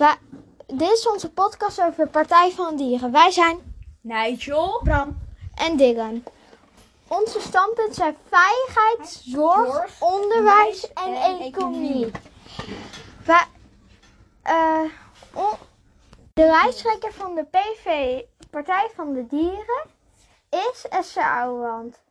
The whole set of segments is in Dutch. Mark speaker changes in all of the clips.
Speaker 1: Wij, dit is onze podcast over de Partij van Dieren. Wij zijn
Speaker 2: Nigel.
Speaker 1: Bram en Dylan. Onze standpunten zijn veiligheid, zorg,
Speaker 2: Zorg,
Speaker 1: onderwijs en,
Speaker 2: en
Speaker 1: economie. Wij, eh, on- de lijsttrekker van de PV, Partij van de Dieren, is Esther Ouwehand.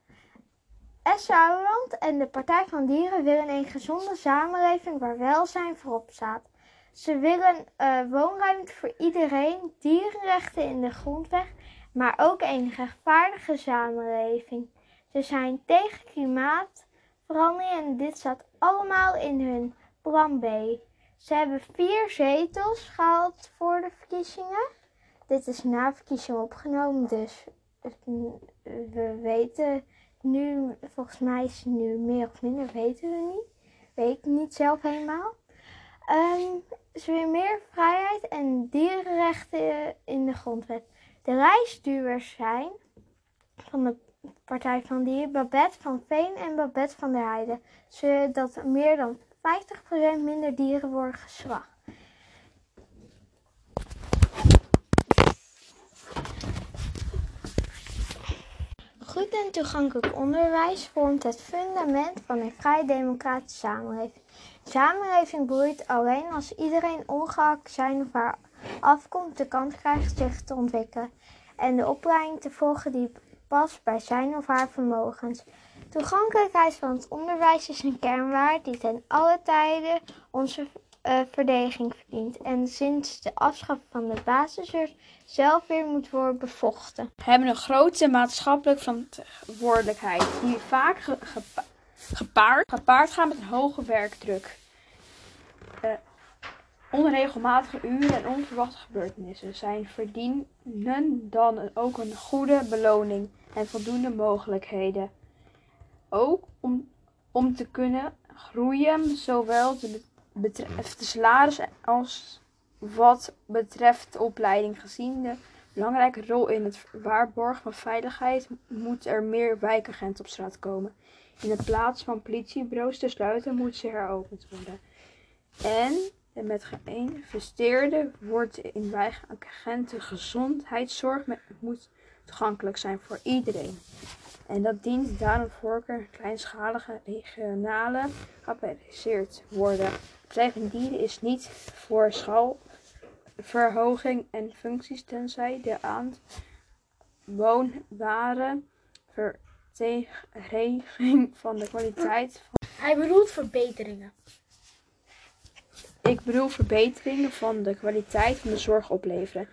Speaker 1: Esther Ouwehand en de Partij van Dieren willen een gezonde samenleving waar welzijn voorop staat. Ze willen eh, woonruimte voor iedereen, dierenrechten in de grondweg, maar ook een rechtvaardige samenleving. Ze zijn tegen klimaatverandering en dit staat allemaal in hun plan B. Ze hebben vier zetels gehaald voor de verkiezingen. Dit is na verkiezingen opgenomen, dus we weten nu, volgens mij is het nu meer of minder, weten we niet. Weet ik niet zelf helemaal. Ehm, ze meer vrijheid en dierenrechten in de grondwet. De lijstduwers zijn van de Partij van Dieren Babette van Veen en Babette van der Heijden. Ze willen dat meer dan 50% minder dieren worden geslacht. Goed en toegankelijk onderwijs vormt het fundament van een vrij democratische samenleving. Samenleving bloeit alleen als iedereen ongeacht zijn of haar afkomst de kans krijgt zich te ontwikkelen en de opleiding te volgen die past bij zijn of haar vermogens. Toegankelijkheid van het onderwijs is een kernwaarde die ten alle tijden onze eh, verdediging verdient en sinds de afschaffing van de basisleer zelf weer moet worden bevochten.
Speaker 2: hebben een grote maatschappelijke verantwoordelijkheid die vaak ge- gepa- gepaard, gepaard gaat met een hoge werkdruk. Eh, onregelmatige uren en onverwachte gebeurtenissen zijn verdienen dan ook een goede beloning en voldoende mogelijkheden. Ook om, om te kunnen groeien, zowel betreft de salaris als wat betreft de opleiding gezien de belangrijke rol in het waarborgen van veiligheid moet er meer wijkagenten op straat komen. In de plaats van politiebureaus te sluiten, moeten ze heropend worden. En met geïnvesteerde wordt in wijkagenten gezondheidszorg moet toegankelijk zijn voor iedereen. En dat dient daarom voorkeur kleinschalige regionale georganiseerd worden. Van Dieren is niet voor schaalverhoging en functies tenzij de aanwoonbare vertegering van de kwaliteit van
Speaker 3: Hij bedoelt verbeteringen.
Speaker 2: ik bedoel verbeteringen van de kwaliteit van de zorg opleveren.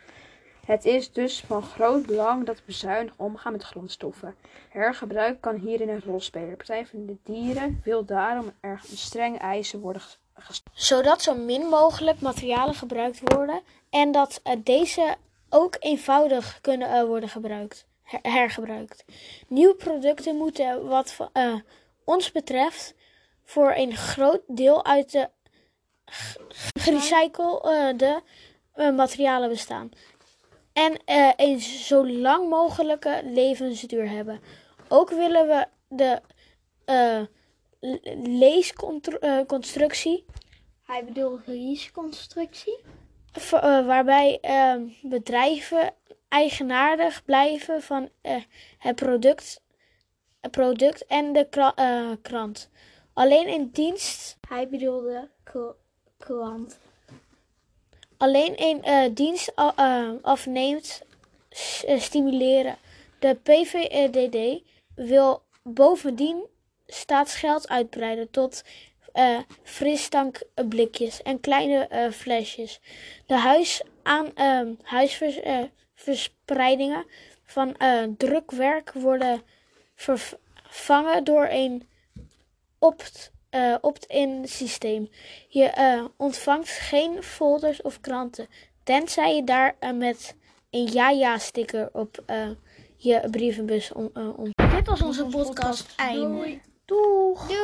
Speaker 2: Het is dus van groot belang dat we bezuinig omgaan met grondstoffen. Hergebruik kan hierin een rol spelen. Partij van de Dieren wil daarom er strenge eisen worden ges- gesteld.
Speaker 3: Zodat zo min mogelijk materialen gebruikt worden en dat eh, deze ook eenvoudig kunnen eh, worden gebruikt, her- hergebruikt. Nieuwe producten moeten wat eh, ons betreft voor een groot deel uit de gerecyclede materialen bestaan. En een zo lang mogelijke levensduur hebben. Ook willen we de leesconstructie
Speaker 1: Hij bedoelt leaseconstructie.
Speaker 3: v- eh, waarbij eh, bedrijven eigenaardig blijven van eh, het product, het product en de kra- eh, krant. Alleen in dienst,
Speaker 1: Hij bedoelde klant.
Speaker 3: alleen een eh, dienst eh, afneemt, eh, stimuleren. De PVDD wil bovendien staatsgeld uitbreiden tot eh frisdrankblikjes en kleine eh, flesjes. De huis aan ehm, huisverspreidingen van eh, drukwerk worden vervangen door een opt, eh, opt-in systeem. Je eh, ontvangt geen folders of kranten, tenzij je daar met een ja-ja-sticker op eh, je brievenbus om, om. Dit was onze podcast. Einde.
Speaker 1: Du.